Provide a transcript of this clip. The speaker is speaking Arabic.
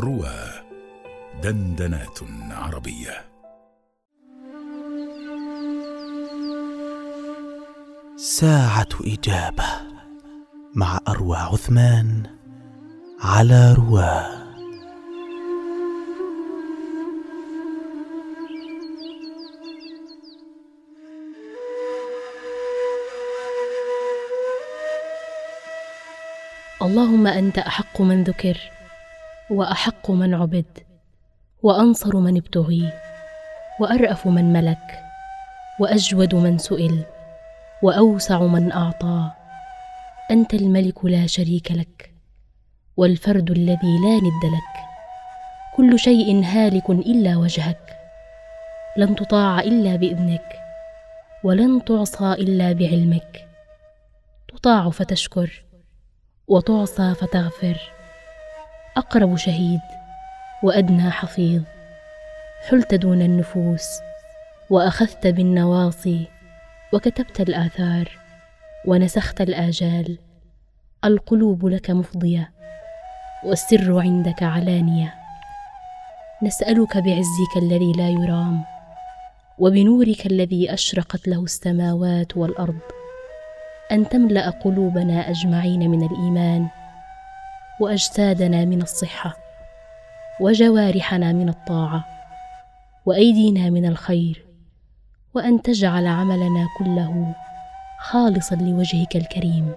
روى دندنات عربية. ساعة إجابة مع أروى عثمان على رواه اللهم أنت أحق من ذكر. وأحق من عبد وأنصر من ابتغي وأرأف من ملك وأجود من سئل وأوسع من أعطى. أنت الملك لا شريك لك والفرد الذي لا ند لك. كل شيء هالك إلا وجهك لن تطاع إلا بإذنك ولن تعصى إلا بعلمك. تطاع فتشكر وتعصى فتغفر. أقرب شهيد وأدنى حفيظ. حلت دون النفوس وأخذت بالنواصي وكتبت الآثار ونسخت الآجال. القلوب لك مفضية والسر عندك علانية. نسألك بعزك الذي لا يرام وبنورك الذي أشرقت له السماوات والأرض أن تملأ قلوبنا أجمعين من الإيمان. واجسادنا من الصحة وجوارحنا من الطاعة وأيدينا من الخير وأن تجعل عملنا كله خالصا لوجهك الكريم.